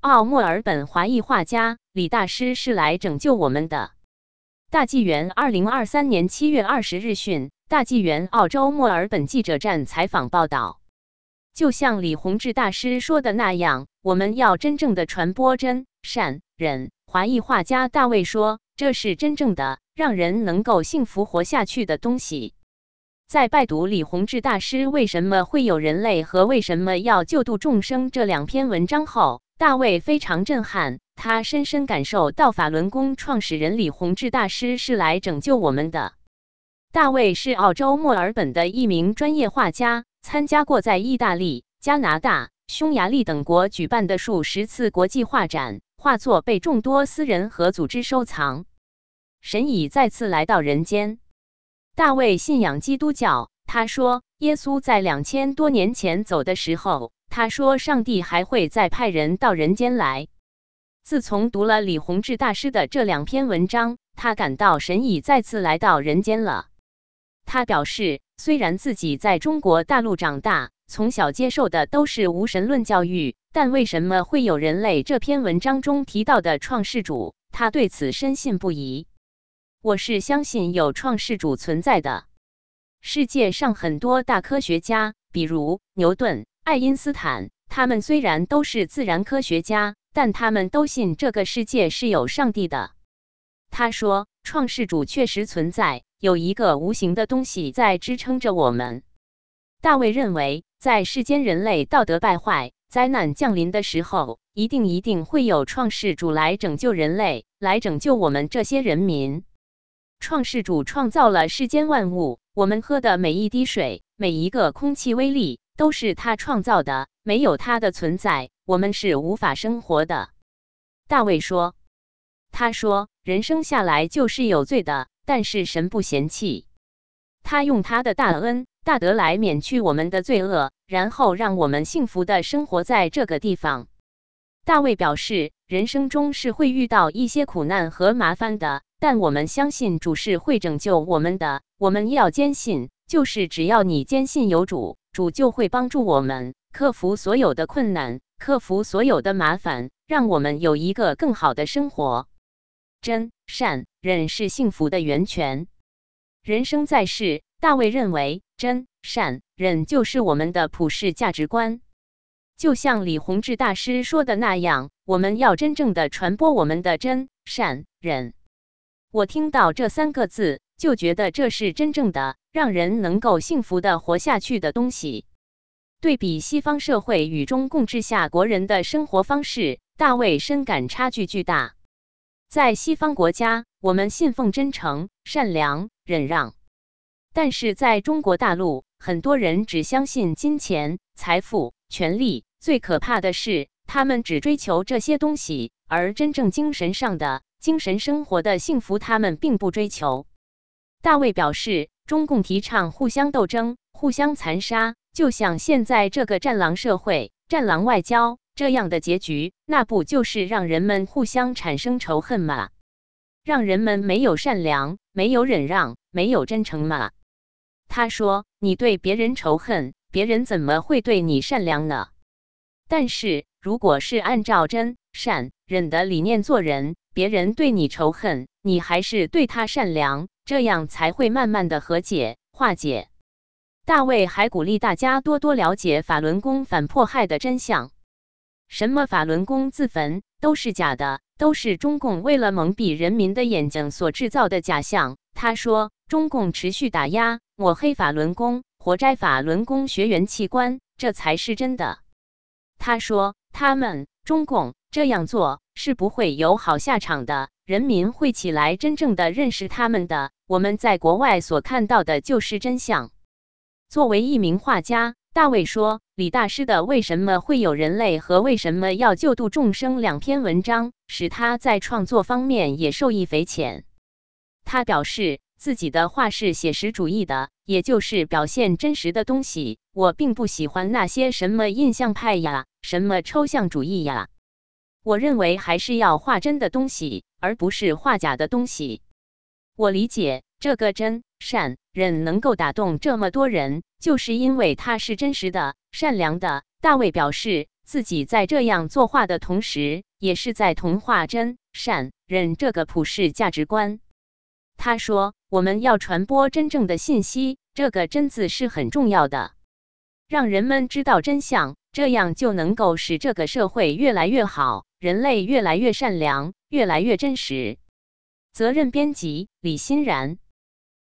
澳墨尔本华裔画家李大师是来拯救我们的。大纪元二零二三年七月二十日讯，大纪元澳洲墨尔本记者站采访报道。就像李洪志大师说的那样，我们要真正的传播真善忍。华裔画家大卫说：“这是真正的让人能够幸福活下去的东西。”在拜读李洪志大师《为什么会有人类和为什么要救度众生》这两篇文章后，大卫非常震撼。他深深感受到法轮功创始人李洪志大师是来拯救我们的。大卫是澳洲墨尔本的一名专业画家，参加过在意大利、加拿大、匈牙利等国举办的数十次国际画展，画作被众多私人和组织收藏。神已再次来到人间。大卫信仰基督教。他说，耶稣在两千多年前走的时候，他说上帝还会再派人到人间来。自从读了李洪志大师的这两篇文章，他感到神已再次来到人间了。他表示，虽然自己在中国大陆长大，从小接受的都是无神论教育，但为什么会有人类这篇文章中提到的创世主，他对此深信不疑。我是相信有创世主存在的。世界上很多大科学家，比如牛顿、爱因斯坦，他们虽然都是自然科学家，但他们都信这个世界是有上帝的。他说，创世主确实存在，有一个无形的东西在支撑着我们。大卫认为，在世间人类道德败坏、灾难降临的时候，一定一定会有创世主来拯救人类，来拯救我们这些人民。创世主创造了世间万物，我们喝的每一滴水、每一个空气微粒都是他创造的。没有他的存在，我们是无法生活的。大卫说：“他说人生下来就是有罪的，但是神不嫌弃，他用他的大恩大德来免去我们的罪恶，然后让我们幸福的生活在这个地方。”大卫表示，人生中是会遇到一些苦难和麻烦的。但我们相信主是会拯救我们的。我们要坚信，就是只要你坚信有主，主就会帮助我们克服所有的困难，克服所有的麻烦，让我们有一个更好的生活。真善忍是幸福的源泉。人生在世，大卫认为真善忍就是我们的普世价值观。就像李洪志大师说的那样，我们要真正的传播我们的真善忍。我听到这三个字，就觉得这是真正的让人能够幸福的活下去的东西。对比西方社会与中共治下国人的生活方式，大卫深感差距巨大。在西方国家，我们信奉真诚、善良、忍让；但是在中国大陆，很多人只相信金钱、财富、权力。最可怕的是，他们只追求这些东西，而真正精神上的。精神生活的幸福，他们并不追求。大卫表示，中共提倡互相斗争、互相残杀，就像现在这个战狼社会、战狼外交这样的结局，那不就是让人们互相产生仇恨吗？让人们没有善良、没有忍让、没有真诚吗？他说：“你对别人仇恨，别人怎么会对你善良呢？但是如果是按照真善忍的理念做人。”别人对你仇恨，你还是对他善良，这样才会慢慢的和解化解。大卫还鼓励大家多多了解法轮功反迫害的真相。什么法轮功自焚都是假的，都是中共为了蒙蔽人民的眼睛所制造的假象。他说，中共持续打压、抹黑法轮功，活摘法轮功学员器官，这才是真的。他说，他们中共这样做。是不会有好下场的，人民会起来真正的认识他们的。我们在国外所看到的就是真相。作为一名画家，大卫说，李大师的《为什么会有人类和为什么要救度众生》两篇文章，使他在创作方面也受益匪浅。他表示自己的画是写实主义的，也就是表现真实的东西。我并不喜欢那些什么印象派呀，什么抽象主义呀。我认为还是要画真的东西，而不是画假的东西。我理解这个真善忍能够打动这么多人，就是因为它是真实的、善良的。大卫表示自己在这样作画的同时，也是在同化真、善、忍这个普世价值观。他说：“我们要传播真正的信息，这个‘真’字是很重要的，让人们知道真相，这样就能够使这个社会越来越好，人类越来越善良，越来越真实。”责任编辑：李欣然。